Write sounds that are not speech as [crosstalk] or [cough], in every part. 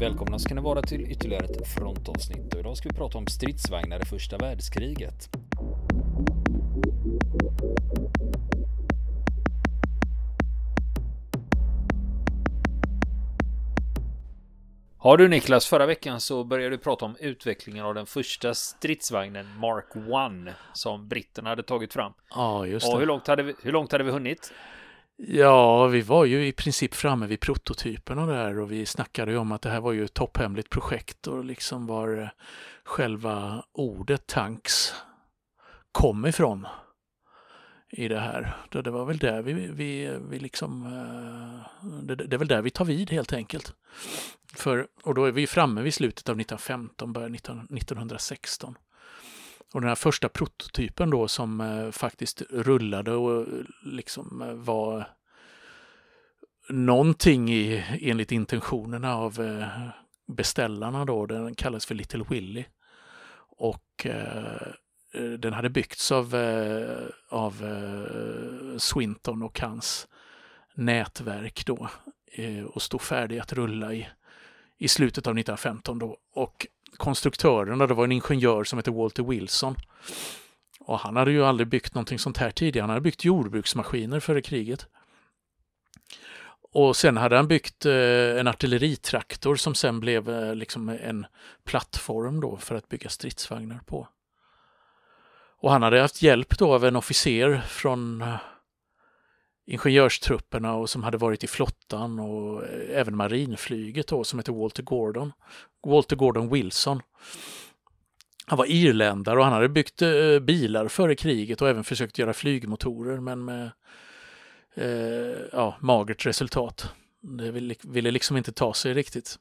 Välkomna ska ni vara till ytterligare ett frontavsnitt och idag ska vi prata om stridsvagnar i första världskriget. Har du Niklas, förra veckan så började du prata om utvecklingen av den första stridsvagnen Mark 1 som britterna hade tagit fram. Ja, just det. Och hur långt hade vi, hur långt hade vi hunnit? Ja, vi var ju i princip framme vid prototyperna där och vi snackade ju om att det här var ju ett topphemligt projekt och liksom var eh, själva ordet tanks kom ifrån i det här. Det var väl där vi, vi, vi liksom, eh, det, det är väl där vi tar vid helt enkelt. För, och då är vi framme vid slutet av 1915, början 1916. Och den här första prototypen då som eh, faktiskt rullade och liksom var någonting i, enligt intentionerna av eh, beställarna då, den kallas för Little Willy. Och eh, eh, den hade byggts av, eh, av eh, Swinton och hans nätverk då eh, och stod färdig att rulla i, i slutet av 1915 då. Och konstruktörerna, det var en ingenjör som hette Walter Wilson. Och han hade ju aldrig byggt någonting sånt här tidigare. Han hade byggt jordbruksmaskiner före kriget. Och sen hade han byggt eh, en artilleritraktor som sen blev eh, liksom en plattform då för att bygga stridsvagnar på. Och han hade haft hjälp då av en officer från eh, ingenjörstrupperna och som hade varit i flottan och eh, även marinflyget då som hette Walter Gordon. Walter Gordon Wilson. Han var irländare och han hade byggt eh, bilar före kriget och även försökt göra flygmotorer men med eh, ja, magert resultat. Det ville, ville liksom inte ta sig riktigt.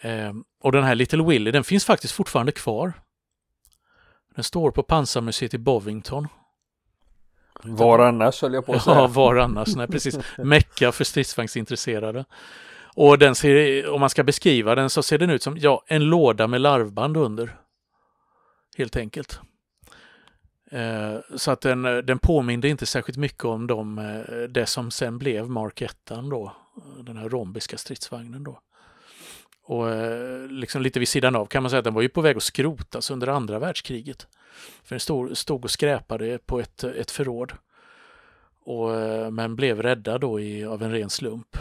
Eh, och den här Little Willy den finns faktiskt fortfarande kvar. Den står på pansarmuseet i Bovington var annars höll jag på att säga. Ja, var annars, nej precis. Mecka för stridsvagnsintresserade. Och den ser, om man ska beskriva den så ser den ut som ja, en låda med larvband under. Helt enkelt. Eh, så att den, eh, den påminner inte särskilt mycket om de, eh, det som sen blev Mark 1 då, eh, den här rombiska stridsvagnen då. Och eh, liksom lite vid sidan av kan man säga att den var ju på väg att skrotas under andra världskriget. För den stod, stod och skräpade på ett, ett förråd. Och, men blev räddad då i, av en ren slump.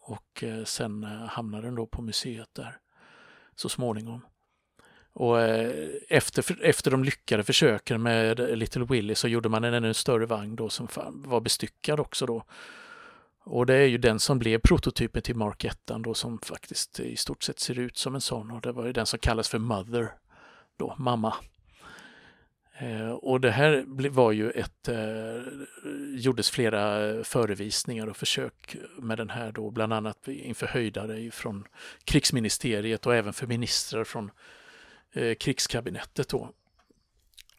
Och eh, sen hamnade den då på museet där så småningom. Och eh, efter, efter de lyckade försöken med Little Willy så gjorde man en ännu större vagn då som var bestyckad också då och det är ju den som blev prototypen till Mark 1 då som faktiskt i stort sett ser ut som en sån och det var ju den som kallas för Mother, då mamma. Eh, och det här var ju ett, eh, gjordes flera eh, förevisningar och försök med den här då, bland annat inför höjdare från krigsministeriet och även för ministrar från eh, krigskabinettet då.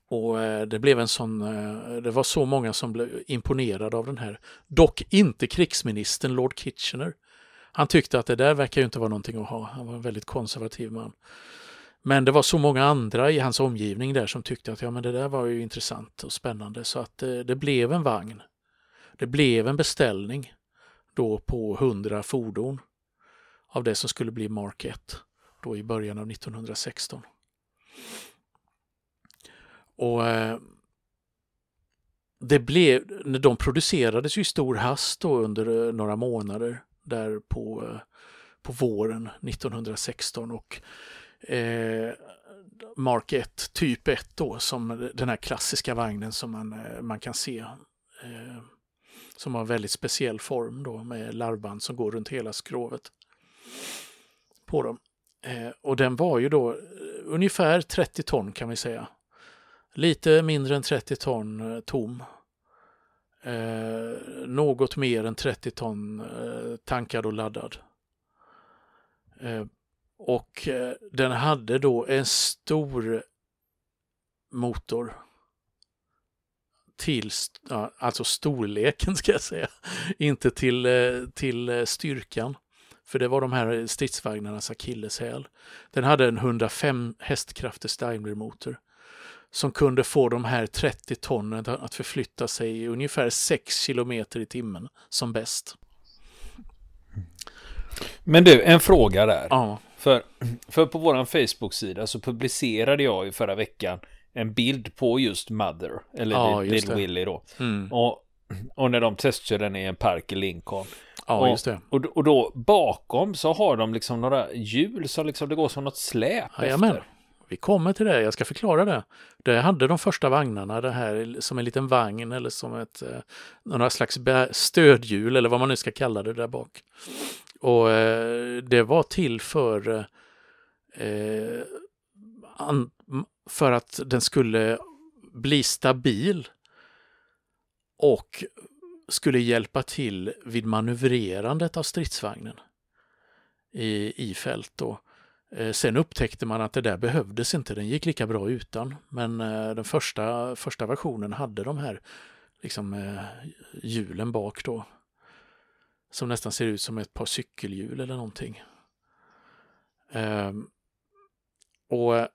Och eh, det blev en sån, eh, det var så många som blev imponerade av den här. Dock inte krigsministern Lord Kitchener. Han tyckte att det där verkar ju inte vara någonting att ha. Han var en väldigt konservativ man. Men det var så många andra i hans omgivning där som tyckte att ja, men det där var ju intressant och spännande så att det, det blev en vagn. Det blev en beställning då på 100 fordon av det som skulle bli Mark 1 då i början av 1916. Och eh, det blev, de producerades ju i stor hast då under eh, några månader där på, eh, på våren 1916 och eh, Mark 1, typ 1 då, som den här klassiska vagnen som man, man kan se. Eh, som har en väldigt speciell form då med larvband som går runt hela skrovet på dem. Eh, och den var ju då ungefär 30 ton kan vi säga. Lite mindre än 30 ton eh, tom. Eh, något mer än 30 ton eh, tankad och laddad. Eh, och eh, den hade då en stor motor till, alltså storleken [laughs] ska jag säga, inte till, eh, till eh, styrkan. För det var de här stridsvagnarnas akilleshäl. Den hade en 105 hästkrafters Daimler-motor som kunde få de här 30 tonnen att förflytta sig ungefär 6 kilometer i timmen som bäst. Men du, en fråga där. Ja, För, för på våran Facebook-sida så publicerade jag i förra veckan en bild på just Mother, eller Ja, Little. Willy då. mm. Och, och när de testkör den i en park i Lincoln. ja och, just det. Och, och då bakom så har de liksom några hjul så liksom det går som något släp Jajamän. efter. Vi kommer till det, jag ska förklara det. Det hade de första vagnarna, det här som en liten vagn eller som ett eh, några slags stödhjul eller vad man nu ska kalla det där bak. Och eh, det var till för eh, an, för att den skulle bli stabil och skulle hjälpa till vid manövrerandet av stridsvagnen i, i fält. Då. Eh, sen upptäckte man att det där behövdes inte, den gick lika bra utan. Men eh, den första, första versionen hade de här liksom, eh, hjulen bak då. Som nästan ser ut som ett par cykelhjul eller någonting. Ehm, och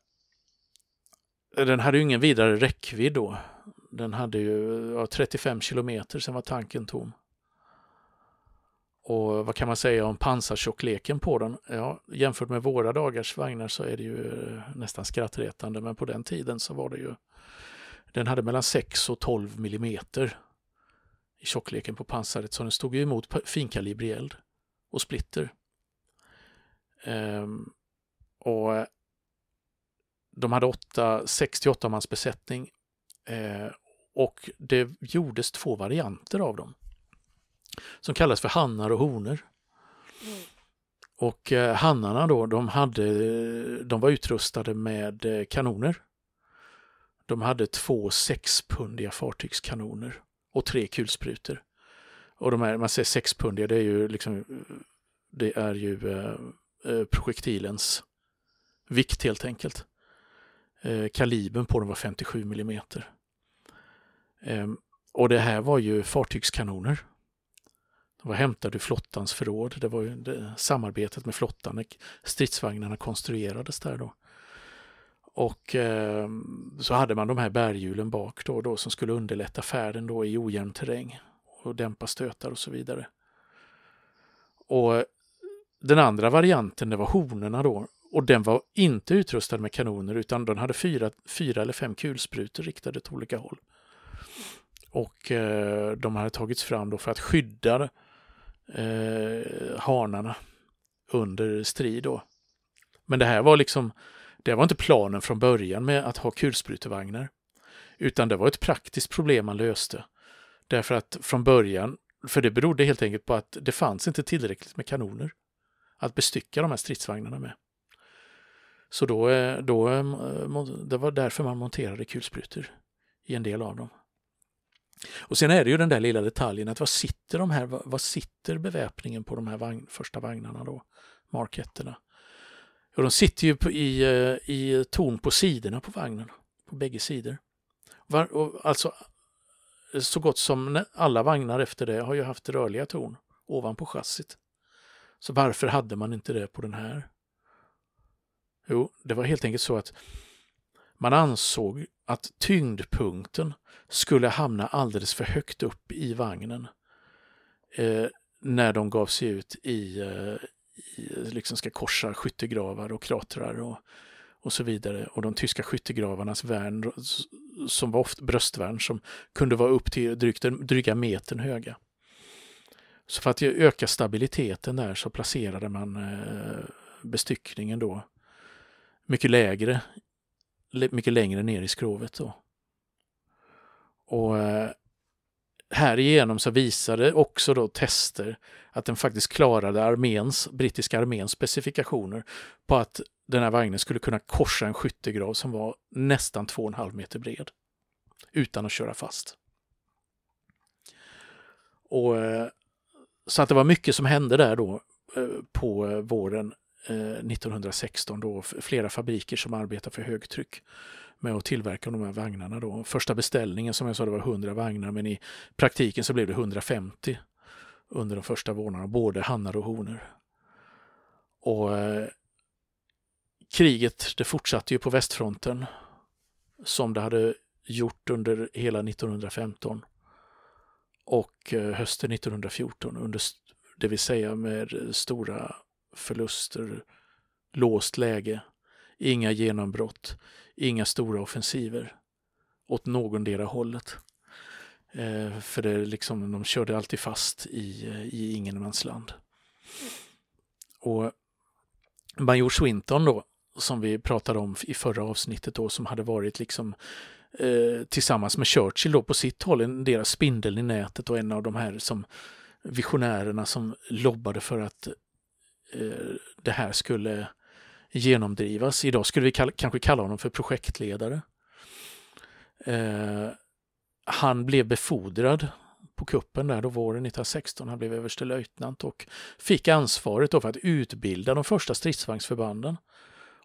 den hade ju ingen vidare räckvidd då. Den hade ju ja, 35 kilometer, sen var tanken tom. Och vad kan man säga om pansartjockleken på den? Ja, jämfört med våra dagars vagnar så är det ju eh, nästan skrattretande, men på den tiden så var det ju den hade mellan 6 och 12 millimeter i tjockleken på pansaret, så den stod ju emot finkalibrig eld och splitter. Ehm, och eh, de hade 8, 68 mans besättning ehm, och det gjordes två varianter av dem som kallas för hannar och honor. Och eh, hannarna då, de, hade, de var utrustade med eh, kanoner. De hade två sexpundiga fartygskanoner och tre kulsprutor. Och de här, man säger sexpundiga, det är ju liksom, det är ju eh, eh, projektilens vikt helt enkelt. Eh, kalibern på dem var 57 millimeter. Ehm, och det här var ju fartygskanoner. Var hämtade du flottans förråd. Det var ju det, samarbetet med flottan när stridsvagnarna konstruerades där då. Och eh, så hade man de här bärhjulen bak då, då som skulle underlätta färden då i ojämn terräng och dämpa stötar och så vidare. Och den andra varianten, det var honorna då. Och den var inte utrustad med kanoner utan den hade fyra, fyra eller fem kulsprutor riktade åt olika håll. Och eh, de hade tagits fram då för att skydda eh, hanarna under strid då. Men det här var liksom, det var inte planen från början med att ha kulsprutevagnar. Utan det var ett praktiskt problem man löste. Därför att från början, för det berodde helt enkelt på att det fanns inte tillräckligt med kanoner att bestycka de här stridsvagnarna med. Så då, eh, då, eh, det var därför man monterade kulsprutor i en del av dem. Och sen är det ju den där lilla detaljen att vad sitter de här, vad, vad sitter beväpningen på de här vagn, första vagnarna då, marketterna? Och de sitter ju på, i, eh, i torn på sidorna på vagnen, på bägge sidor. Var, och alltså, så gott som alla vagnar efter det har ju haft rörliga torn ovanpå chassit. Så varför hade man inte det på den här? Jo, det var helt enkelt så att man ansåg att tyngdpunkten skulle hamna alldeles för högt upp i vagnen eh, när de gav sig ut i, eh, i eh, liksom ska korsa skyttegravar och kratrar och, och så vidare. Och de tyska skyttegravarnas värn, som var ofta bröstvärn, som kunde vara upp till drygt, dryga metern höga. Så för att öka stabiliteten där så placerade man eh, bestyckningen då mycket lägre, mycket längre ner i skrovet då. Och eh, härigenom så visade också då tester att den faktiskt klarade arméns, brittiska arméns specifikationer på att den här vagnen skulle kunna korsa en skyttegrav som var nästan 2,5 meter bred utan att köra fast. Och, eh, så att det var mycket som hände där då eh, på våren Eh, 1916 då flera fabriker som arbetar för högtryck med att tillverka de här vagnarna. Då. Första beställningen som jag sa det var 100 vagnar men i praktiken så blev det 150 under de första vårarna, både hannar och honor. Och eh, kriget det fortsatte ju på västfronten som det hade gjort under hela 1915 och eh, hösten 1914 under det vill säga med stora förluster, låst läge, inga genombrott, inga stora offensiver åt någondera hållet. Eh, för det liksom, de körde alltid fast i, eh, i ingenmansland. Och Major Swinton då, som vi pratade om i förra avsnittet då, som hade varit liksom eh, tillsammans med Churchill då på sitt håll, en deras spindel i nätet och en av de här som visionärerna som lobbade för att Eh, det här skulle genomdrivas. Idag skulle vi kall kanske kalla honom för projektledare. Eh, han blev befordrad på kuppen där då våren 1916. Han blev överstelöjtnant och fick ansvaret då för att utbilda de första stridsvagnsförbanden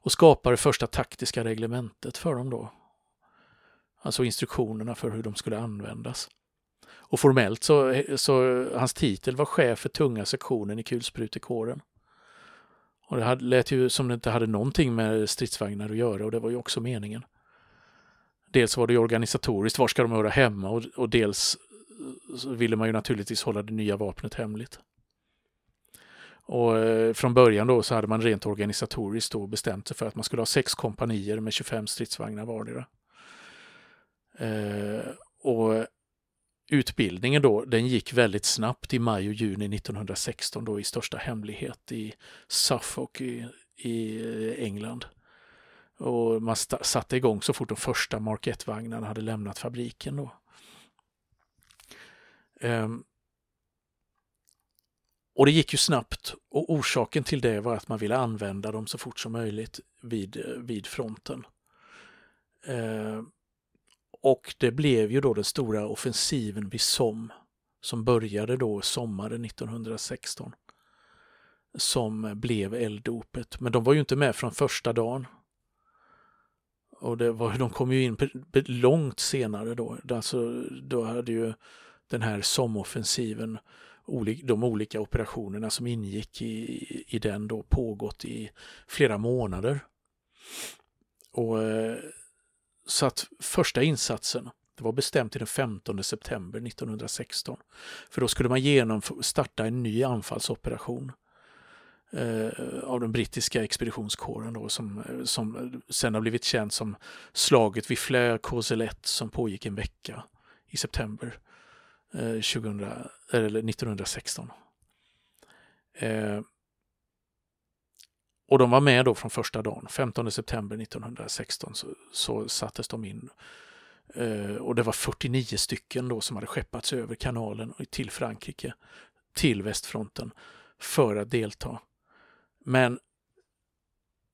och skapa det första taktiska reglementet för dem då. Alltså instruktionerna för hur de skulle användas. Och formellt så, så hans titel var chef för tunga sektionen i kulsprutekåren. Och det hade, lät ju som det inte hade någonting med stridsvagnar att göra och det var ju också meningen. Dels var det organisatoriskt, var ska de höra hemma och, och dels eh, ville man ju naturligtvis hålla det nya vapnet hemligt. Och eh, från början då så hade man rent organisatoriskt då bestämt sig för att man skulle ha sex kompanier med 25 stridsvagnar vardera. Eh, och utbildningen då, den gick väldigt snabbt i maj och juni 1916 då i största hemlighet i Suffolk i, i England. Och man satte igång så fort de första Mark 1-vagnarna hade lämnat fabriken då. Um, och det gick ju snabbt och orsaken till det var att man ville använda dem så fort som möjligt vid, vid fronten. Um, och det blev ju då den stora offensiven vid Somme som började då sommaren 1916 som blev elddopet. Men de var ju inte med från första dagen. Och det var, de kom ju in långt senare då. Alltså, då hade ju den här SOM-offensiven, de olika operationerna som ingick i, i den då pågått i flera månader. Och eh, så att första insatsen, det var bestämt till den 15 september 1916. För då skulle man genom starta en ny anfallsoperation eh, av den brittiska expeditionskåren då, som, eh, som eh, sen har blivit känd som slaget vid Flers Courcelette som pågick en vecka i september eh, 2000, eller 1916. Eh, och de var med då från första dagen, 15 september 1916 så, så sattes de in. Eh, och det var 49 stycken då som hade skeppats över kanalen till Frankrike, till västfronten, för att delta. Men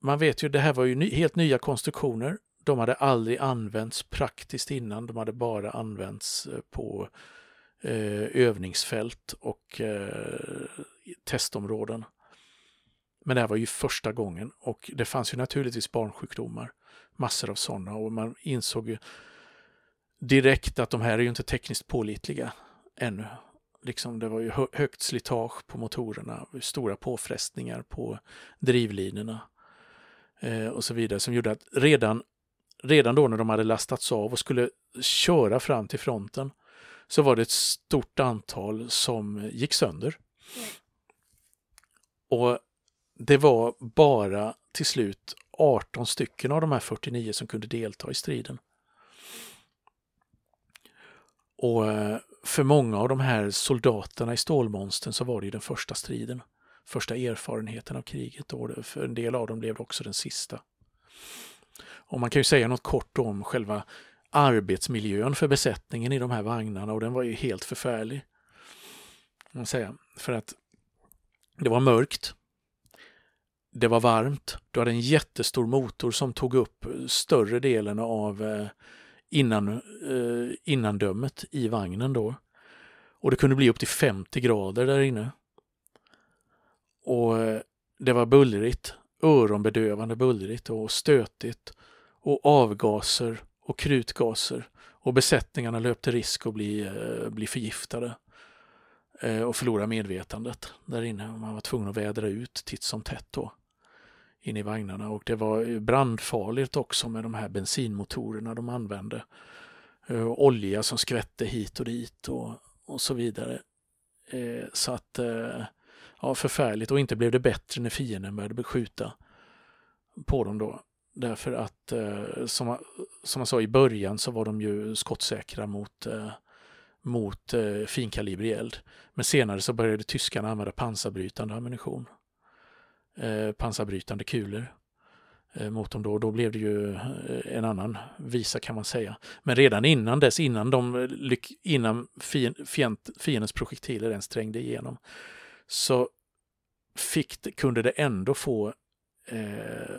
man vet ju, det här var ju ny, helt nya konstruktioner. De hade aldrig använts praktiskt innan, de hade bara använts eh, på eh, övningsfält och eh, testområden. Men det här var ju första gången och det fanns ju naturligtvis barnsjukdomar, massor av sådana och man insåg ju direkt att de här är ju inte tekniskt pålitliga ännu. Liksom det var ju högt slitage på motorerna, stora påfrestningar på drivlinorna eh, och så vidare som gjorde att redan, redan då när de hade lastats av och skulle köra fram till fronten så var det ett stort antal som gick sönder. Och det var bara till slut 18 stycken av de här 49 som kunde delta i striden. Och eh, för många av de här soldaterna i Stålmonstern så var det ju den första striden. Första erfarenheten av kriget och för en del av dem blev det också den sista. Och man kan ju säga något kort om själva arbetsmiljön för besättningen i de här vagnarna och den var ju helt förfärlig. Man säger, För att det var mörkt. Det var varmt. Du hade en jättestor motor som tog upp större delen av eh, innan, eh, innandömet i vagnen då. Och det kunde bli upp till 50 grader där inne. Och eh, det var bullrigt, öronbedövande bullrigt och stötigt och avgaser och krutgaser och besättningarna löpte risk att bli, bli förgiftade och förlora medvetandet där inne. Man var tvungen att vädra ut titt som tätt då in i vagnarna och det var eh, brandfarligt också med de här bensinmotorerna de använde. Eh, olja som skvätte hit och dit och, och så vidare. Eh, så att eh, ja, förfärligt och inte blev det bättre när fienden började beskjuta på dem då. Därför att eh, som, som man sa i början så var de ju skottsäkra mot, mot eh, finkalibrig eld. Men senare så började tyskarna använda pansarbrytande ammunition. Eh, pansarbrytande kulor eh, mot dem då. Då blev det ju eh, en annan visa kan man säga. Men redan innan dess, innan, de, eh, innan fiendens projektiler ens trängde igenom, så fick, kunde det ändå få eh,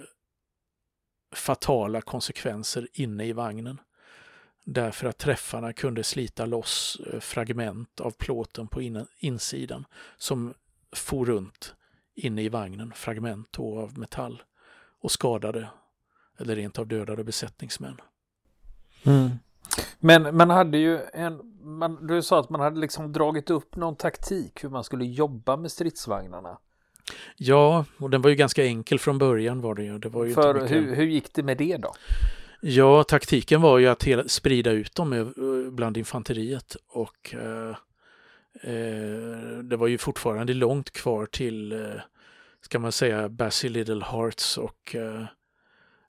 fatala konsekvenser inne i vagnen. Därför att träffarna kunde slita loss eh, fragment av plåten på insidan som for runt inne i vagnen, fragment av metall och skadade eller rent av dödade besättningsmän. Mm. Men man hade ju en, man, du sa att man hade liksom dragit upp någon taktik hur man skulle jobba med stridsvagnarna. Ja, och den var ju ganska enkel från början var det ju. Det var ju För mycket... hur, hur gick det med det då? Ja, taktiken var ju att hela, sprida ut dem bland infanteriet och eh, eh, Eh, det var ju fortfarande långt kvar till, eh, ska man säga, Basil Little Hearts och eh,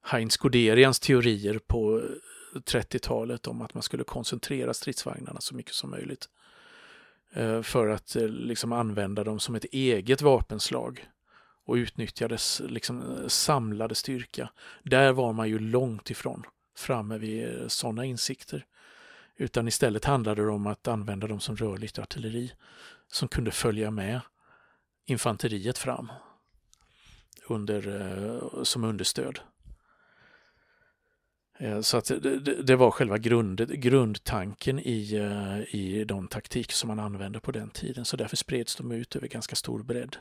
Heinz Guderians teorier på 30-talet om att man skulle koncentrera stridsvagnarna så mycket som möjligt. För att liksom använda dem som ett eget vapenslag och utnyttja dess liksom, samlade styrka. Där var man ju långt ifrån framme vid sådana insikter. Utan istället handlade det om att använda dem som rörligt artilleri som kunde följa med infanteriet fram under, eh, som understöd. Eh, så att det, det, var själva grund, grundtanken i, eh, i de taktik som man använde på den tiden. Så därför spreds de ut över ganska stor bredd.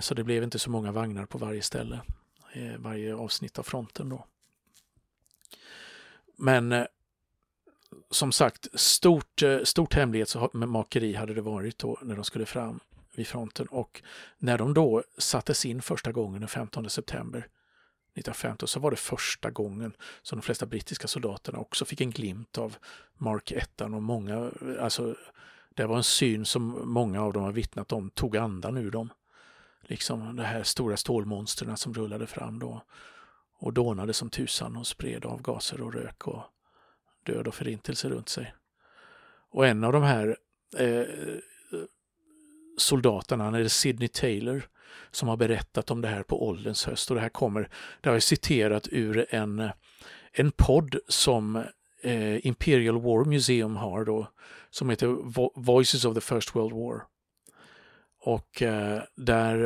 Så det blev inte så många vagnar på varje ställe, varje avsnitt av fronten då. Men som sagt, stort, eh, stort hemlighetsmakeri hade det varit då när de skulle fram vid fronten och när de då sattes in första gången den 15 september 1915 så var det första gången som de flesta brittiska soldaterna också fick en glimt av Mark 1 och många, eh, alltså det var en syn som många av dem har vittnat om, tog andan ur dem. Liksom de här stora stålmonstren som rullade fram då och dånade som tusan och spred avgaser och rök och död och förintelse runt sig. Och en av de här eh, soldaterna, han är Sidney Taylor, som har berättat om det här på ålderns höst. Och det här kommer, det har jag citerat ur en, en podd som eh, Imperial War Museum har då, som heter Voices of the First World War. Och eh, där,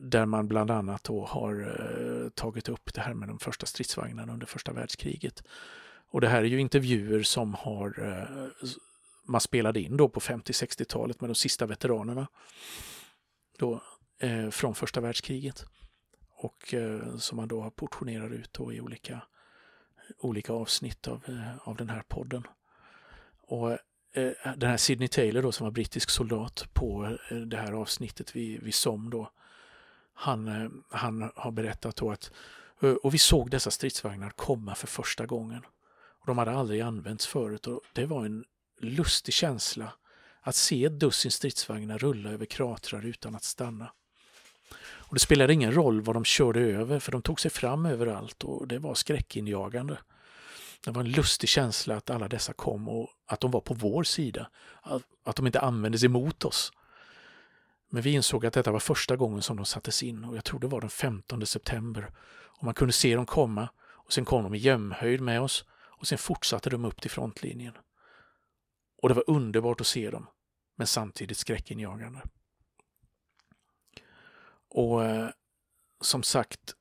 där man bland annat då har eh, tagit upp det här med de första stridsvagnarna under första världskriget. Och det här är ju intervjuer som har eh, man spelade in då på 50-60-talet med de sista veteranerna. Då, eh, från första världskriget. Och eh, som man då har portionerat ut då i olika, olika avsnitt av, eh, av den här podden. Och eh, den här Sidney Taylor då som var brittisk soldat på eh, det här avsnittet vid, vid SOM då. Han, eh, han har berättat då att eh, och vi såg dessa stridsvagnar komma för första gången. De hade aldrig använts förut och det var en lustig känsla att se ett dussin stridsvagnar rulla över kratrar utan att stanna. Och Det spelade ingen roll vad de körde över för de tog sig fram överallt och det var skräckinjagande. Det var en lustig känsla att alla dessa kom och att de var på vår sida. Att de inte användes emot oss. Men vi insåg att detta var första gången som de sattes in och jag tror det var den 15 september. Och Man kunde se dem komma och sen kom de i jämnhöjd med oss och sen fortsatte de upp till frontlinjen. Och det var underbart att se dem, men samtidigt skräckinjagande. Och eh, som sagt,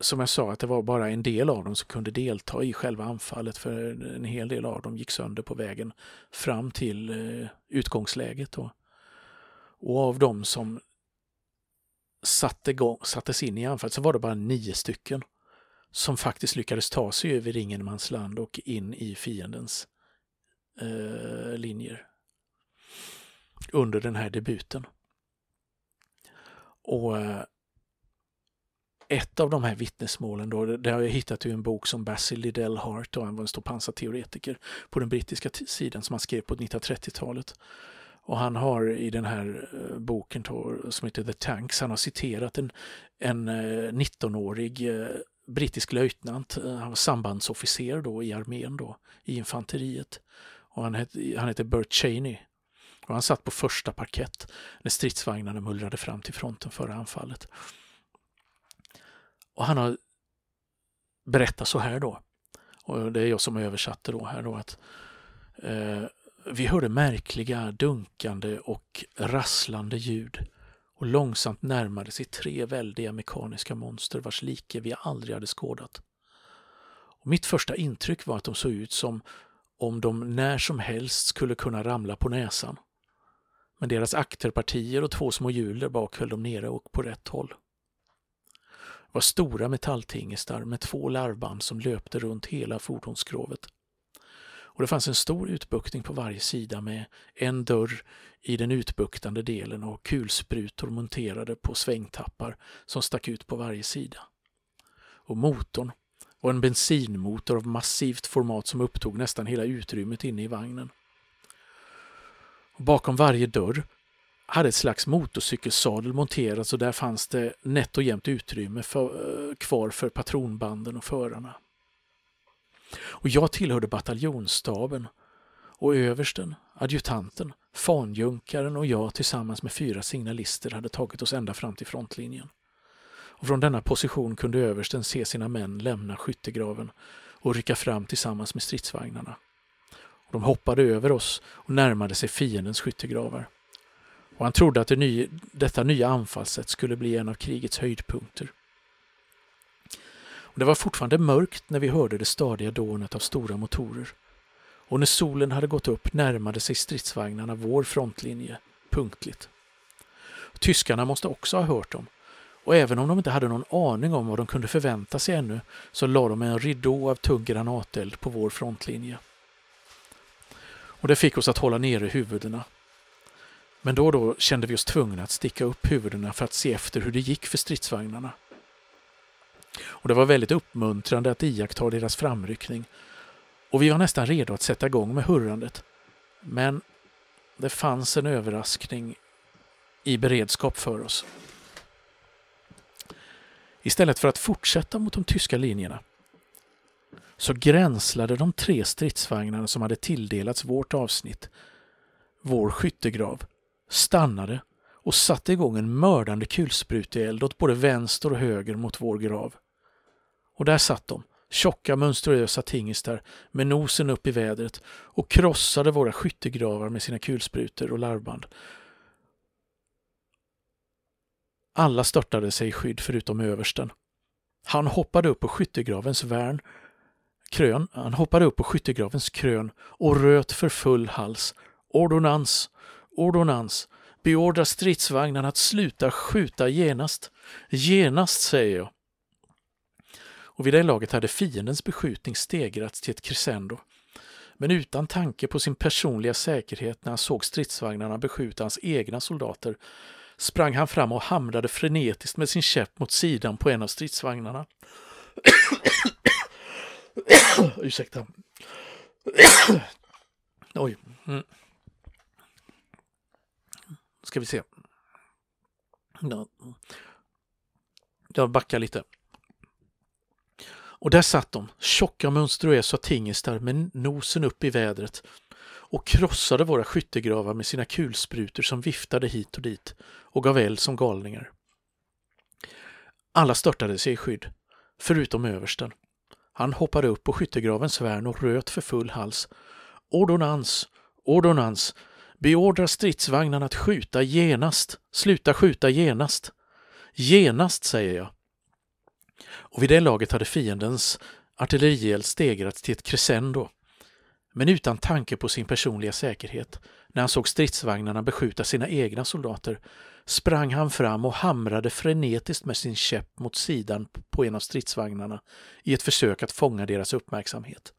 som jag sa, att det var bara en del av dem som kunde delta i själva anfallet för en hel del av dem gick sönder på vägen fram till eh, utgångsläget. Då. Och av dem som satte igång, sattes in i anfallet så var det bara nio stycken som faktiskt lyckades ta sig över ingenmansland och in i fiendens eh, linjer under den här debuten. Och eh, ett av de här vittnesmålen då, det har jag hittat i en bok som Basil Liddell Hart, och han var en stor pansarteoretiker på den brittiska sidan som han skrev på 1930-talet. Och han har i den här eh, boken som heter The Tanks, han har citerat en, en eh, 19-årig brittisk löjtnant, eh, han var sambandsofficer då i armén då, i infanteriet. Och han, hette han hette Bert Cheney. Och han satt på första parkett när stridsvagnarna mullrade fram till fronten före anfallet. Och han har berättat så här då, och det är jag som översatte då här då att eh, vi hörde märkliga dunkande och rasslande ljud och långsamt närmade sig tre väldiga mekaniska monster vars like vi aldrig hade skådat. Och mitt första intryck var att de såg ut som om de när som helst skulle kunna ramla på näsan. Men deras akterpartier och två små hjul där bak höll dem nere och på rätt håll. Det var stora metalltingestar med två larvband som löpte runt hela fordonsskrovet. Och det fanns en stor utbuktning på varje sida med en dörr i den utbuktande delen och kulsprutor monterade på svängtappar som stack ut på varje sida. Och motorn var en bensinmotor av massivt format som upptog nästan hela utrymmet inne i vagnen. Och bakom varje dörr hade ett slags motorcykelsadel monterats och där fanns det nätt och jämnt utrymme för, eh, kvar för patronbanden och förarna. Och jag tillhörde bataljonsstaben och översten, adjutanten, fanjunkaren och jag tillsammans med fyra signalister hade tagit oss ända fram till frontlinjen. Och från denna position kunde översten se sina män lämna skyttegraven och rycka fram tillsammans med stridsvagnarna. Och de hoppade över oss och närmade sig fiendens skyttegravar. Och han trodde att det ny, detta nya anfallssätt skulle bli en av krigets höjdpunkter. Det var fortfarande mörkt när vi hörde det stadiga dånet av stora motorer. Och när solen hade gått upp närmade sig stridsvagnarna vår frontlinje punktligt. Tyskarna måste också ha hört dem. Och även om de inte hade någon aning om vad de kunde förvänta sig ännu så la de en ridå av tung granateld på vår frontlinje. Och det fick oss att hålla nere huvudena. Men då och då kände vi oss tvungna att sticka upp huvudena för att se efter hur det gick för stridsvagnarna. Och det var väldigt uppmuntrande att iaktta deras framryckning. Och vi var nästan redo att sätta igång med hurrandet. Men det fanns en överraskning i beredskap för oss. Istället för att fortsätta mot de tyska linjerna så gränslade de tre stridsvagnarna som hade tilldelats vårt avsnitt, vår skyttegrav, stannade och satte igång en mördande kulspruteeld åt både vänster och höger mot vår grav. Och där satt de, tjocka monstruösa tingestar med nosen upp i vädret och krossade våra skyttegravar med sina kulsprutor och larvband. Alla störtade sig i skydd förutom översten. Han hoppade upp på skyttegravens värn, krön, han hoppade upp på skyttegravens krön och röt för full hals. Ordonans, ordonans, beordra stridsvagnarna att sluta skjuta genast. Genast, säger jag. Och vid det laget hade fiendens beskjutning stegrats till ett crescendo. Men utan tanke på sin personliga säkerhet när han såg stridsvagnarna beskjuta hans egna soldater sprang han fram och hamrade frenetiskt med sin käpp mot sidan på en av stridsvagnarna. [coughs] Ursäkta. [coughs] Oj. Mm. Ska vi se. Jag backar lite. Och där satt de, tjocka monstruösa tingestar med nosen upp i vädret och krossade våra skyttegravar med sina kulsprutor som viftade hit och dit och gav eld som galningar. Alla störtade sig i skydd, förutom översten. Han hoppade upp på skyttegravens värn och röt för full hals. Ordonans! Ordonans! Beordra stridsvagnarna att skjuta genast! Sluta skjuta genast! Genast, säger jag. Och vid det laget hade fiendens artillerield stegrats till ett crescendo. Men utan tanke på sin personliga säkerhet, när han såg stridsvagnarna beskjuta sina egna soldater, sprang han fram och hamrade frenetiskt med sin käpp mot sidan på en av stridsvagnarna i ett försök att fånga deras uppmärksamhet.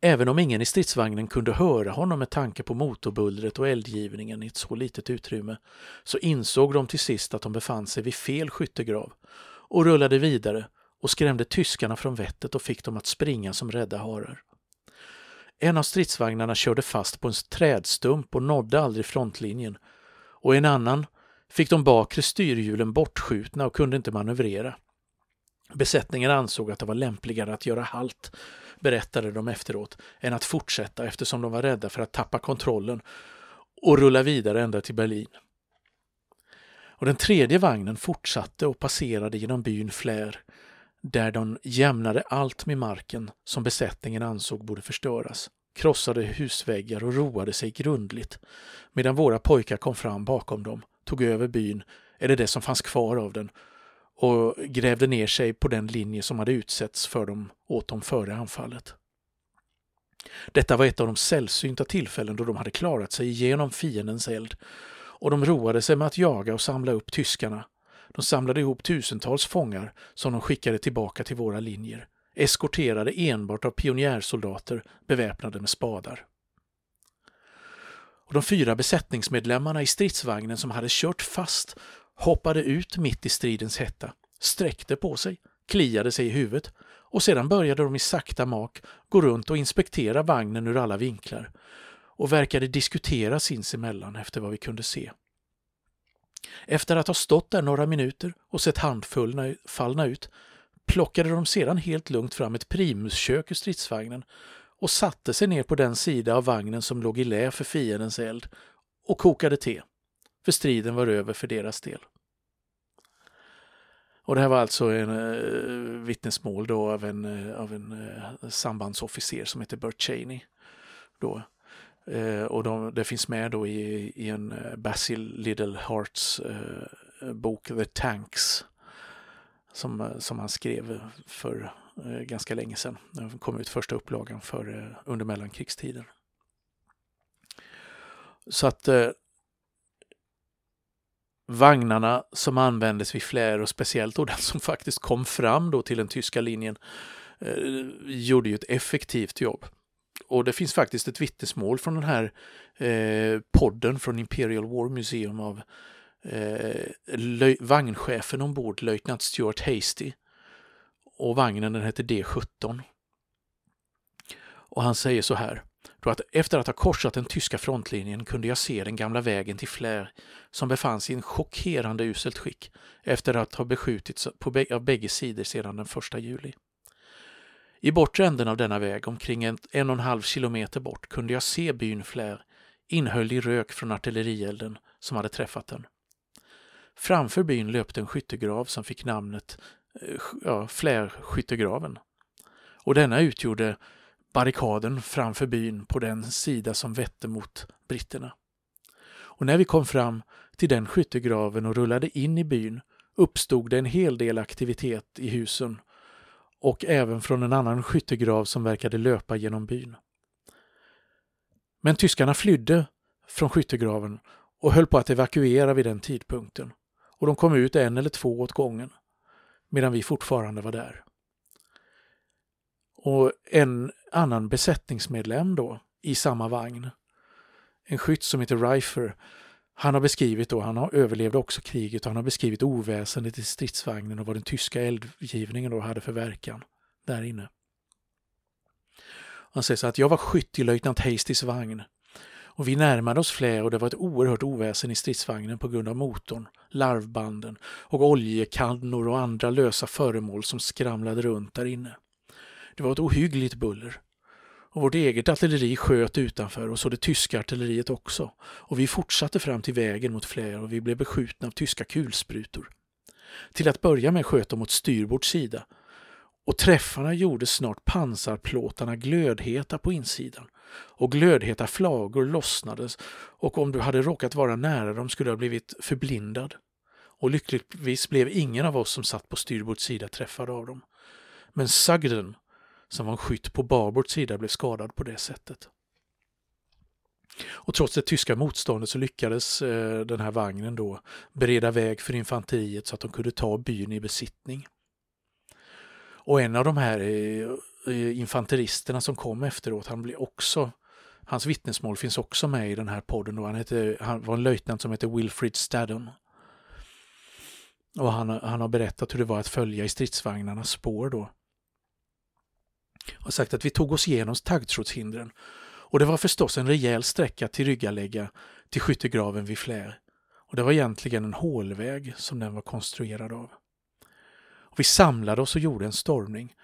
Även om ingen i stridsvagnen kunde höra honom med tanke på motorbullret och eldgivningen i ett så litet utrymme, så insåg de till sist att de befann sig vid fel skyttegrav och rullade vidare och skrämde tyskarna från vettet och fick dem att springa som rädda harar. En av stridsvagnarna körde fast på en trädstump och nådde aldrig frontlinjen och en annan fick de bakre styrhjulen bortskjutna och kunde inte manövrera. Besättningen ansåg att det var lämpligare att göra halt, berättade de efteråt, än att fortsätta eftersom de var rädda för att tappa kontrollen och rulla vidare ända till Berlin. Och den tredje vagnen fortsatte och passerade genom byn Flair, där de jämnade allt med marken som besättningen ansåg borde förstöras, krossade husväggar och roade sig grundligt, medan våra pojkar kom fram bakom dem, tog över byn, eller det som fanns kvar av den, och grävde ner sig på den linje som hade utsetts för dem åt dem före anfallet. Detta var ett av de sällsynta tillfällen då de hade klarat sig igenom fiendens eld och de roade sig med att jaga och samla upp tyskarna de samlade ihop tusentals fångar som de skickade tillbaka till våra linjer, eskorterade enbart av pionjärsoldater beväpnade med spadar. Och de fyra besättningsmedlemmarna i stridsvagnen som hade kört fast hoppade ut mitt i stridens hetta, sträckte på sig, kliade sig i huvudet och sedan började de i sakta mak gå runt och inspektera vagnen ur alla vinklar och verkade diskutera sinsemellan efter vad vi kunde se. Efter att ha stått där några minuter och sett handfallna ut plockade de sedan helt lugnt fram ett primuskök ur stridsvagnen och satte sig ner på den sida av vagnen som låg i lä för fiendens eld och kokade te, för striden var över för deras del. Och det här var alltså en uh, vittnesmål då av en, uh, av en uh, sambandsofficer som heter Bert Cheney. Då. Eh, och de, det finns med då i, i en Basil Liddell Harts bok The Tanks som, som han skrev för ganska länge sedan. Den kom ut första upplagan för, under mellankrigstiden. Så att vagnarna som användes vid Flair och speciellt då den som faktiskt kom fram då till den tyska linjen eh, gjorde ju ett effektivt jobb. Och det finns faktiskt ett vittnesmål från den här eh, podden från Imperial War Museum av eh, vagnchefen ombord, löjtnant Stuart Hasty. Och vagnen den hette D17. Och han säger så här. Då att efter att ha korsat den tyska frontlinjen kunde jag se den gamla vägen till Flär som befann sig i en chockerande uselt skick efter att ha beskjutits på av bägge sidor sedan den 1 juli. I bortre änden av denna väg, omkring en, en och en halv kilometer bort, kunde jag se byn Flär, inhöljd i rök från artillerielden som hade träffat den. Framför byn löpte en skyttegrav som fick namnet eh, ja, Flärskyttegraven. Och denna utgjorde barrikaden framför byn på den sida som vette mot britterna. Och när vi kom fram till den skyttegraven och rullade in i byn uppstod det en hel del aktivitet i husen och även från en annan skyttegrav som verkade löpa genom byn. Men tyskarna flydde från skyttegraven och höll på att evakuera vid den tidpunkten och de kom ut en eller två åt gången medan vi fortfarande var där. Och en annan besättningsmedlem då i samma vagn, en skytt som heter Reifer, han har beskrivit då, han har överlevde också kriget och han har beskrivit oväsendet i stridsvagnen och vad den tyska eldgivningen då hade för verkan där inne. Han säger så att jag var skytt i löjtnant Hastys vagn och vi närmade oss Flä och det var ett oerhört oväsen i stridsvagnen på grund av motorn, larvbanden och oljekannor och andra lösa föremål som skramlade runt där inne. Det var ett ohyggligt buller och vårt eget artilleri sköt utanför och så det tyska artilleriet också. Och vi fortsatte fram till vägen mot Flair och vi blev beskjutna av tyska kulsprutor. Till att börja med sköt de mot styrbords sida och träffarna gjorde snart pansarplåtarna glödheta på insidan och glödheta flagor lossnades och om du hade råkat vara nära dem skulle du ha blivit förblindad. Och lyckligtvis blev ingen av oss som satt på styrbords sida träffad av dem. Men Sugden som var en skytt på Barbords sida blev skadad på det sättet. Och trots det tyska motståndet så lyckades eh, den här vagnen då bereda väg för infanteriet så att de kunde ta byn i besittning. Och en av de här eh, eh infanteristerna som kom efteråt, han blev också Hans vittnesmål finns också med i den här podden. Då. han, hette, han var en löjtnant som hette Wilfrid Staddon. Och han, han har berättat hur det var att följa i stridsvagnarnas spår då har sagt att vi tog oss igenom taggtrådshindren och det var förstås en rejäl sträcka till Ryggalägga till skyttegraven vid Flär. Och det var egentligen en hålväg som den var konstruerad av. Och vi samlade oss och gjorde en stormning.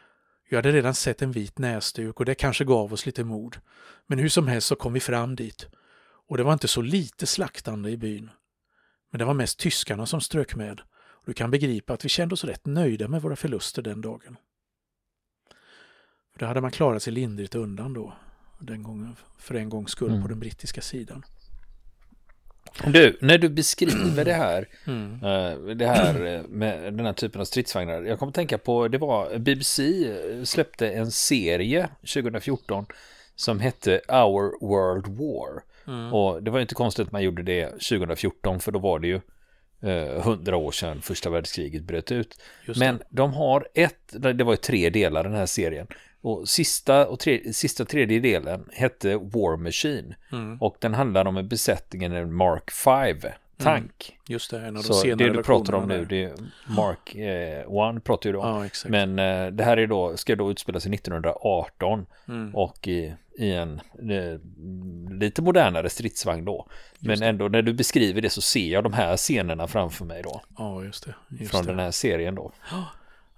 Vi hade redan sett en vit näsduk och det kanske gav oss lite mod. Men hur som helst så kom vi fram dit. Och det var inte så lite slaktande i byn. Men det var mest tyskarna som strök med. Och du kan begripa att vi kände oss rätt nöjda med våra förluster den dagen. Det hade man klarat sig lindrigt undan då. Den gången, för en gångs skull mm. på den brittiska sidan. Du, när du beskriver det här, [clears throat] mm. uh, det här eh, med den här typen av stridsvagnar. Jag kommer att tänka på, det var BBC släppte en serie 2014 som hette Our World War. Mm. Och det var inte konstigt att man gjorde det 2014 för då var det ju eh, hundra år sedan första världskriget bröt ut. Men de har ett, det var ju tre delar den här serien. Och sista, och tre, sista tredje delen hette War Machine. Mm. Och den handlar om en besättningen en Mark 5 tank. Mm. Just det, en av de Så det du pratar om nu, det är Mark 1 eh, pratar ju då. Ja, Men eh, det här är då, ska då utspela sig 1918 mm. och i, i en eh, lite modernare stridsvagn då. Men ändå när du beskriver det så ser jag de här scenerna framför mig då. Ja, just det. Just från det. den här serien då.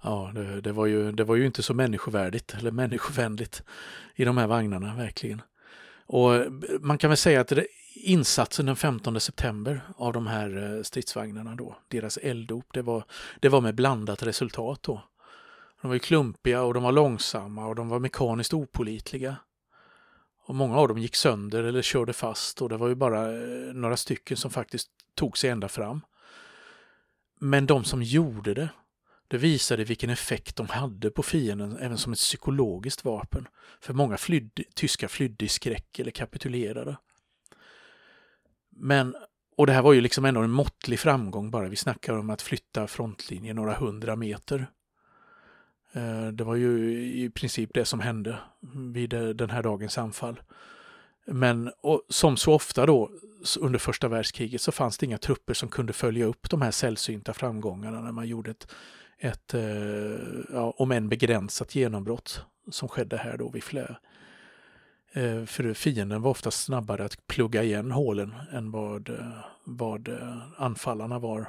Ja, det, det, var ju, det var ju inte så människovärdigt eller människovänligt i de här vagnarna, verkligen. Och man kan väl säga att det, insatsen den 15 september av de här eh, stridsvagnarna då, deras elddop, det var, det var med blandat resultat då. De var ju klumpiga och de var långsamma och de var mekaniskt opolitliga. Och många av dem gick sönder eller körde fast och det var ju bara eh, några stycken som faktiskt tog sig ända fram. Men de som gjorde det, det visade vilken effekt de hade på fienden även som ett psykologiskt vapen. För många flydde, tyskar flydde i skräck eller kapitulerade. Men, och det här var ju liksom ändå en måttlig framgång bara. Vi snackar om att flytta frontlinjen några hundra meter. Eh, det var ju i princip det som hände vid eh, den här dagens anfall. Men som så ofta då under första världskriget så fanns det inga trupper som kunde följa upp de här sällsynta framgångarna när man gjorde ett, ett eh, ja, om än begränsat genombrott som skedde här då vid Flö. Eh, för fienden var ofta snabbare att plugga igen hålen än vad, eh, vad eh, anfallarna var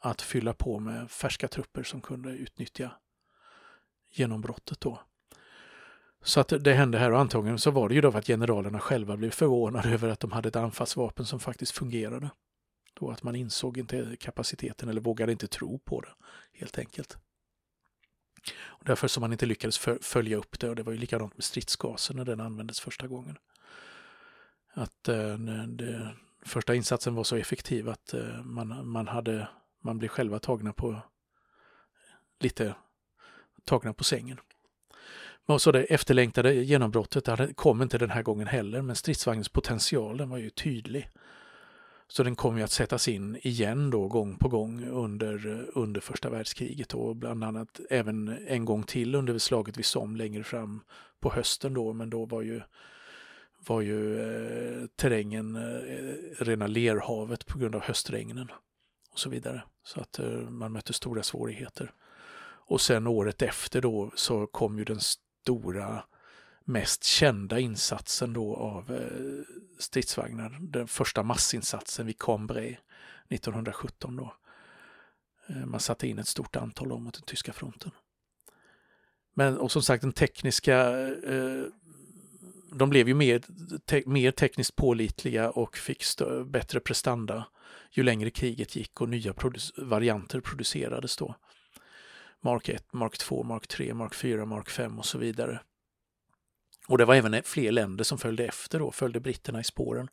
att fylla på med färska trupper som kunde utnyttja genombrottet då. Så att det hände här och antagligen så var det ju då för att generalerna själva blev förvånade över att de hade ett anfallsvapen som faktiskt fungerade. Då att man insåg inte kapaciteten eller vågade inte tro på det helt enkelt. Och därför som man inte lyckades följa upp det och det var ju likadant med stridsgasen när den användes första gången. Att eh, det, första insatsen var så effektiv att eh, man, man, hade, man blev själva tagna på lite tagna på sängen. Men så det efterlängtade genombrottet kom inte den här gången heller, men stridsvagnens potential den var ju tydlig. Så den kommer ju att sättas in igen då gång på gång under, under första världskriget och bland annat även en gång till under slaget vid Somme längre fram på hösten då, men då var ju var ju eh, terrängen eh, rena lerhavet på grund av höstregnen och så vidare. Så att eh, man mötte stora svårigheter. Och sen året efter då så kom ju den stora mest kända insatsen då av eh, stridsvagnar. Den första massinsatsen vid Cambrai 1917 då. Eh, man satte in ett stort antal mot den tyska fronten. Men och som sagt den tekniska, eh, de blev ju mer, te, mer tekniskt pålitliga och fick stö, bättre prestanda ju längre kriget gick och nya produ varianter producerades då. Mark 1, Mark 2, Mark 3, Mark 4, Mark 5 och så vidare. Och det var även fler länder som följde efter då, följde britterna i spåren.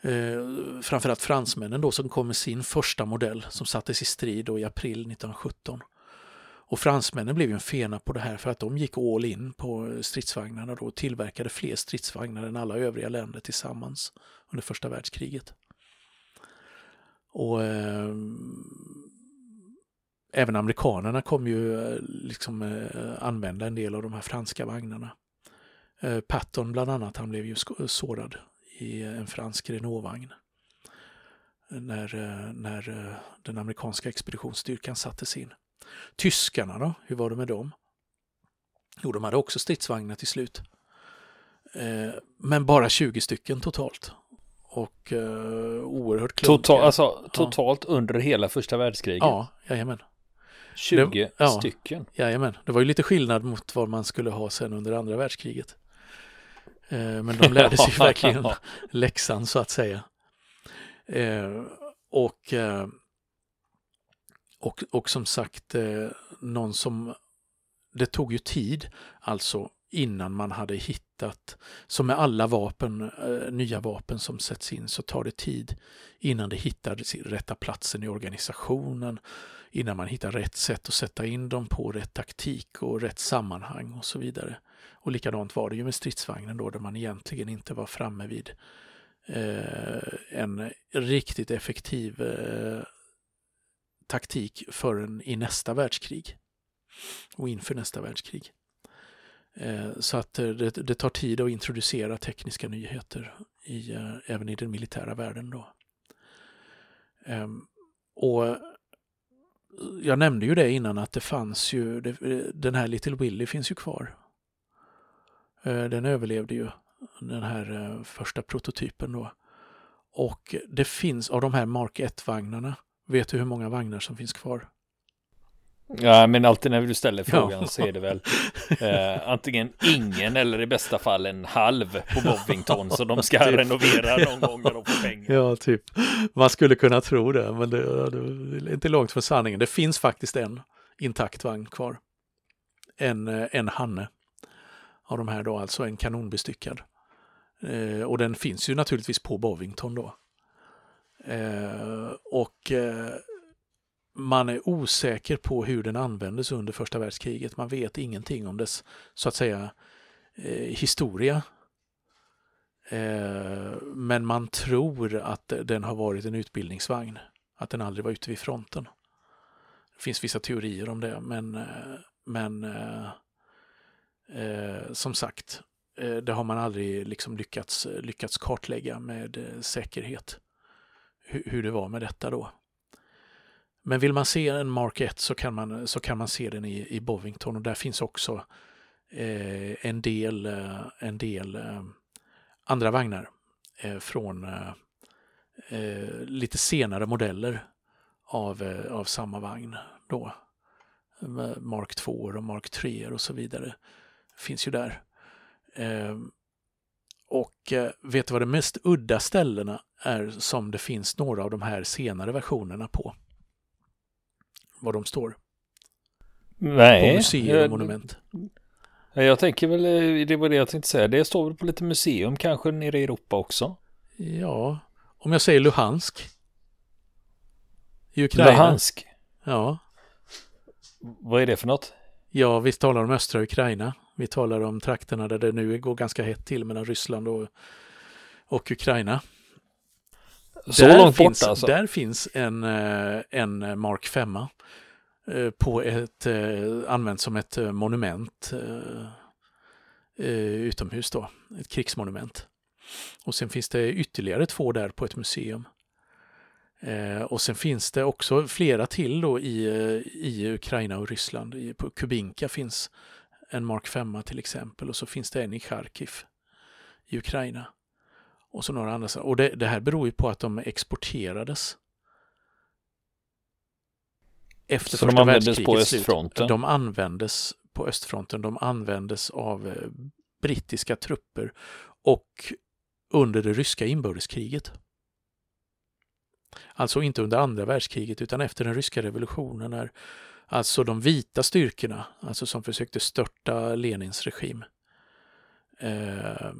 Eh, framförallt fransmännen då som kom med sin första modell som sattes i strid då i april 1917. Och fransmännen blev ju en fena på det här för att de gick all in på stridsvagnarna då och tillverkade fler stridsvagnar än alla övriga länder tillsammans under första världskriget. Och eh, även amerikanerna kom ju eh, liksom eh, använda en del av de här franska vagnarna. Eh, Patton bland annat, han blev ju sårad i en fransk Renault-vagn. När, eh, när eh, den amerikanska expeditionsstyrkan sattes in. Tyskarna då, hur var det med dem? Jo, de hade också stridsvagnar till slut. Eh, men bara 20 stycken totalt. Och eh, oerhört klunkiga. Total, alltså, totalt ja. under hela första världskriget? Ja, jajamän. 20 det, ja, stycken? Jajamän. Det var ju lite skillnad mot vad man skulle ha sen under andra världskriget. Eh, men de lärde sig [laughs] verkligen läxan så att säga. Eh, och, eh, och, och som sagt, någon som... Det tog ju tid, alltså innan man hade hittat, som med alla vapen, nya vapen som sätts in, så tar det tid innan det hittar rätta platsen i organisationen, innan man hittar rätt sätt att sätta in dem på, rätt taktik och rätt sammanhang och så vidare. Och likadant var det ju med stridsvagnen då, där man egentligen inte var framme vid eh, en riktigt effektiv eh, taktik förrän i nästa världskrig och inför nästa världskrig. Eh, så att eh, det, det, tar tid att introducera tekniska nyheter i, eh, även i den militära världen. Då. Ehm, och jag nämnde ju det innan att det fanns ju, det, eh, den här Little Willy finns ju kvar. Eh, den överlevde ju, den här eh, första prototypen då. Och det finns, av de här Mark 1-vagnarna, vet du hur många vagnar som finns kvar? Ja, men alltid när du ställer frågan ja. så är det väl eh, antingen ingen eller i bästa fall en halv på Bovington så de ska typ. renovera någon gång när de får pengar. Ja, typ. Man skulle kunna tro det, men det, det är inte långt från sanningen. Det finns faktiskt en intakt vagn kvar. En, eh, en Hanne av de här då, alltså en kanonbestyckad. Eh, och den finns ju naturligtvis på Bovington då. Eh, och eh, man är osäker på hur den användes under första världskriget. Man vet ingenting om dess, så att säga, eh, historia. Eh, men man tror att den har varit en utbildningsvagn, att den aldrig var ute vid fronten. Det finns vissa teorier om det, men, eh, men eh, eh, som sagt, eh, det har man aldrig liksom lyckats, lyckats kartlägga med eh, säkerhet hur, hur det var med detta då. Men vill man se en Mark 1 så kan man, så kan man se den i, i Bovington och där finns också eh, en del, eh, en del eh, andra vagnar eh, från eh, eh lite senare modeller av, eh, av samma vagn då. Mark 2 och Mark 3 och så vidare finns ju där. Och vet du vad de mest udda ställena är som det finns några av de här senare versionerna på? var de står. Nej. På museer och monument. Jag, jag tänker väl, eh, det var det jag tänkte säga, det står väl på lite museum kanske nere i Europa också? Ja, om jag säger Luhansk. I Ukraina. Luhansk? Ja. Vad är det för något? Ja, vi talar om östra Ukraina. Vi talar om trakterna där det nu går ganska hett till mellan Ryssland och, och Ukraina. Så där långt finns, bort alltså? Där finns en, eh, en Mark 5 eh, på ett, eh, använt som ett monument utomhus då, ett krigsmonument. Och sen finns det ytterligare två där på ett museum. och sen finns det också flera till då i, i Ukraina och Ryssland. I, på Kubinka finns en Mark 5 till exempel och så finns det en i Charkiv i Ukraina och så några andra. Och det, det här beror ju på att de exporterades. Efter så första de användes på östfronten? Slut. De användes på östfronten. De användes av eh, brittiska trupper och under det ryska inbördeskriget. Alltså inte under andra världskriget utan efter den ryska revolutionen när alltså de vita styrkorna, alltså som försökte störta Lenins regim, eh,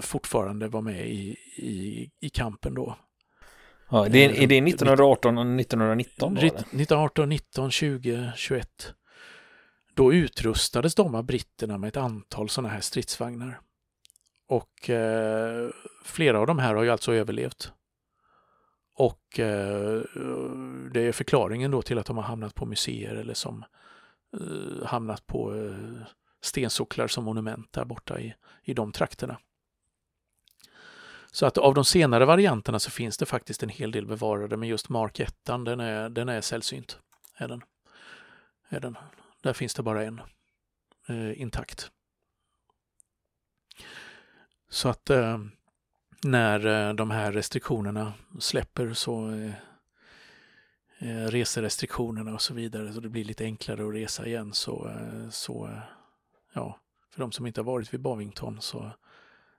fortfarande var med i, i, i kampen då. Ja, det är, är det 1918 och 1919? Då, 1918, 19, 20, 21. Då utrustades de av britterna med ett antal sådana här stridsvagnar. Och eh, flera av de här har ju alltså överlevt. Och eh, det är förklaringen då till att de har hamnat på museer eller som eh, hamnat på eh, stensocklar som monument där borta i, i de trakterna. Så att av de senare varianterna så finns det faktiskt en hel del bevarade, men just Mark 1 den är, den är sällsynt. Är den. Är den. Där finns det bara en. eh, intakt. Så att eh, när eh, de här restriktionerna släpper så eh, eh, reserestriktionerna och så vidare så det blir lite enklare att resa igen så, eh, så ja, för de som inte har varit vid Bovington så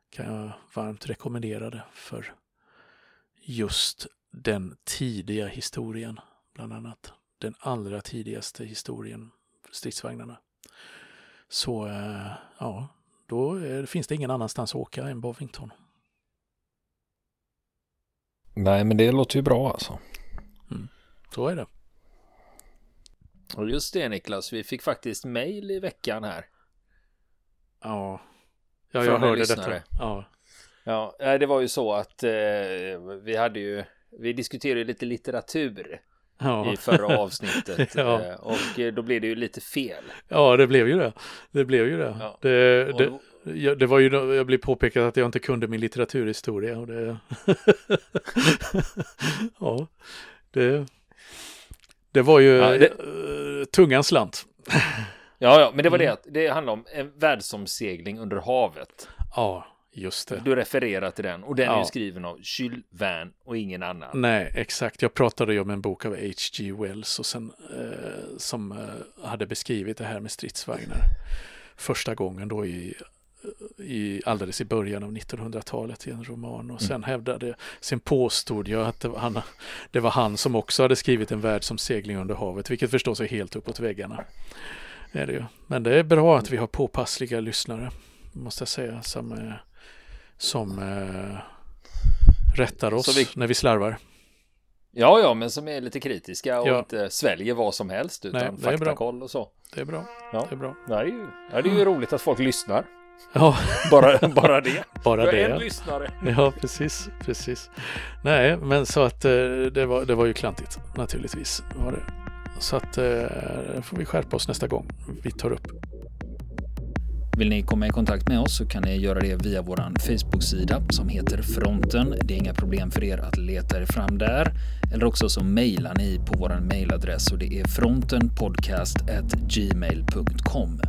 kan jag varmt rekommendera det för just den tidiga historien, bland annat. Den allra tidigaste historien, stridsvagnarna. Så ja, då finns det ingen annanstans att åka än Bovington. Nej, men det låter ju bra alltså. Mm. Så är det. Och just det Niklas, vi fick faktiskt mail i veckan här. Ja, ja jag hörde lyssnare. detta. Ja. ja, det var ju så att eh, vi hade ju, vi diskuterade lite litteratur ja. i förra [laughs] avsnittet. ja. Eh, och då blev det ju lite fel. Ja, det blev ju det. Det blev ju det. Ja. det, det det var ju, jag blev påpekat att jag inte kunde min litteraturhistoria. Och det, [laughs] ja, det, det var ju ja, det... Uh, tungan slant. [laughs] ja, ja, men det var mm. det att det handlar om en världsomsegling under havet. Ja, just det. Du refererar till den och den ja. är ju skriven av Jules Verne och ingen annan. Nej, exakt. Jag pratade ju om en bok av H.G. Wells och sen, eh, som eh, hade beskrivit det här med stridsvagnar första gången då i i, alldeles i början av 1900-talet i en roman och sen mm. hävdade, sen påstod jag att det var, han, det var han som också hade skrivit en värld som segling under havet, vilket förstås är helt uppåt väggarna. Är det ju. Men det är bra att vi har påpassliga lyssnare, måste jag säga, som, som äh, rättar oss vi... när vi slarvar. Ja, ja, men som är lite kritiska och ja. inte sväljer vad som helst utan Nej, faktakoll och så. Det är bra. Ja. Det är bra. Det är ju, det är ju roligt att folk lyssnar. Ja. Bara, bara det. [laughs] Bara det. en lyssnare. Ja, precis, precis. Nej, men så att eh, det var, det var ju klantigt naturligtvis. Var det. Så att eh, får vi skärpa oss nästa gång vi tar upp. Vill ni komma i kontakt med oss så kan ni göra det via vår Facebook-sida som heter Fronten. Det är inga problem för er att leta er fram där. Eller också så mejlar ni på vår mejladress och det är frontenpodcast@gmail.com.